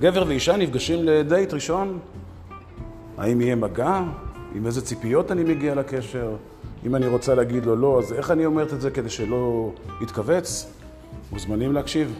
גבר ואישה נפגשים לדייט ראשון, האם יהיה מגע? עם איזה ציפיות אני מגיע לקשר? אם אני רוצה להגיד לו לא, אז איך אני אומרת את זה כדי שלא יתכווץ? מוזמנים להקשיב.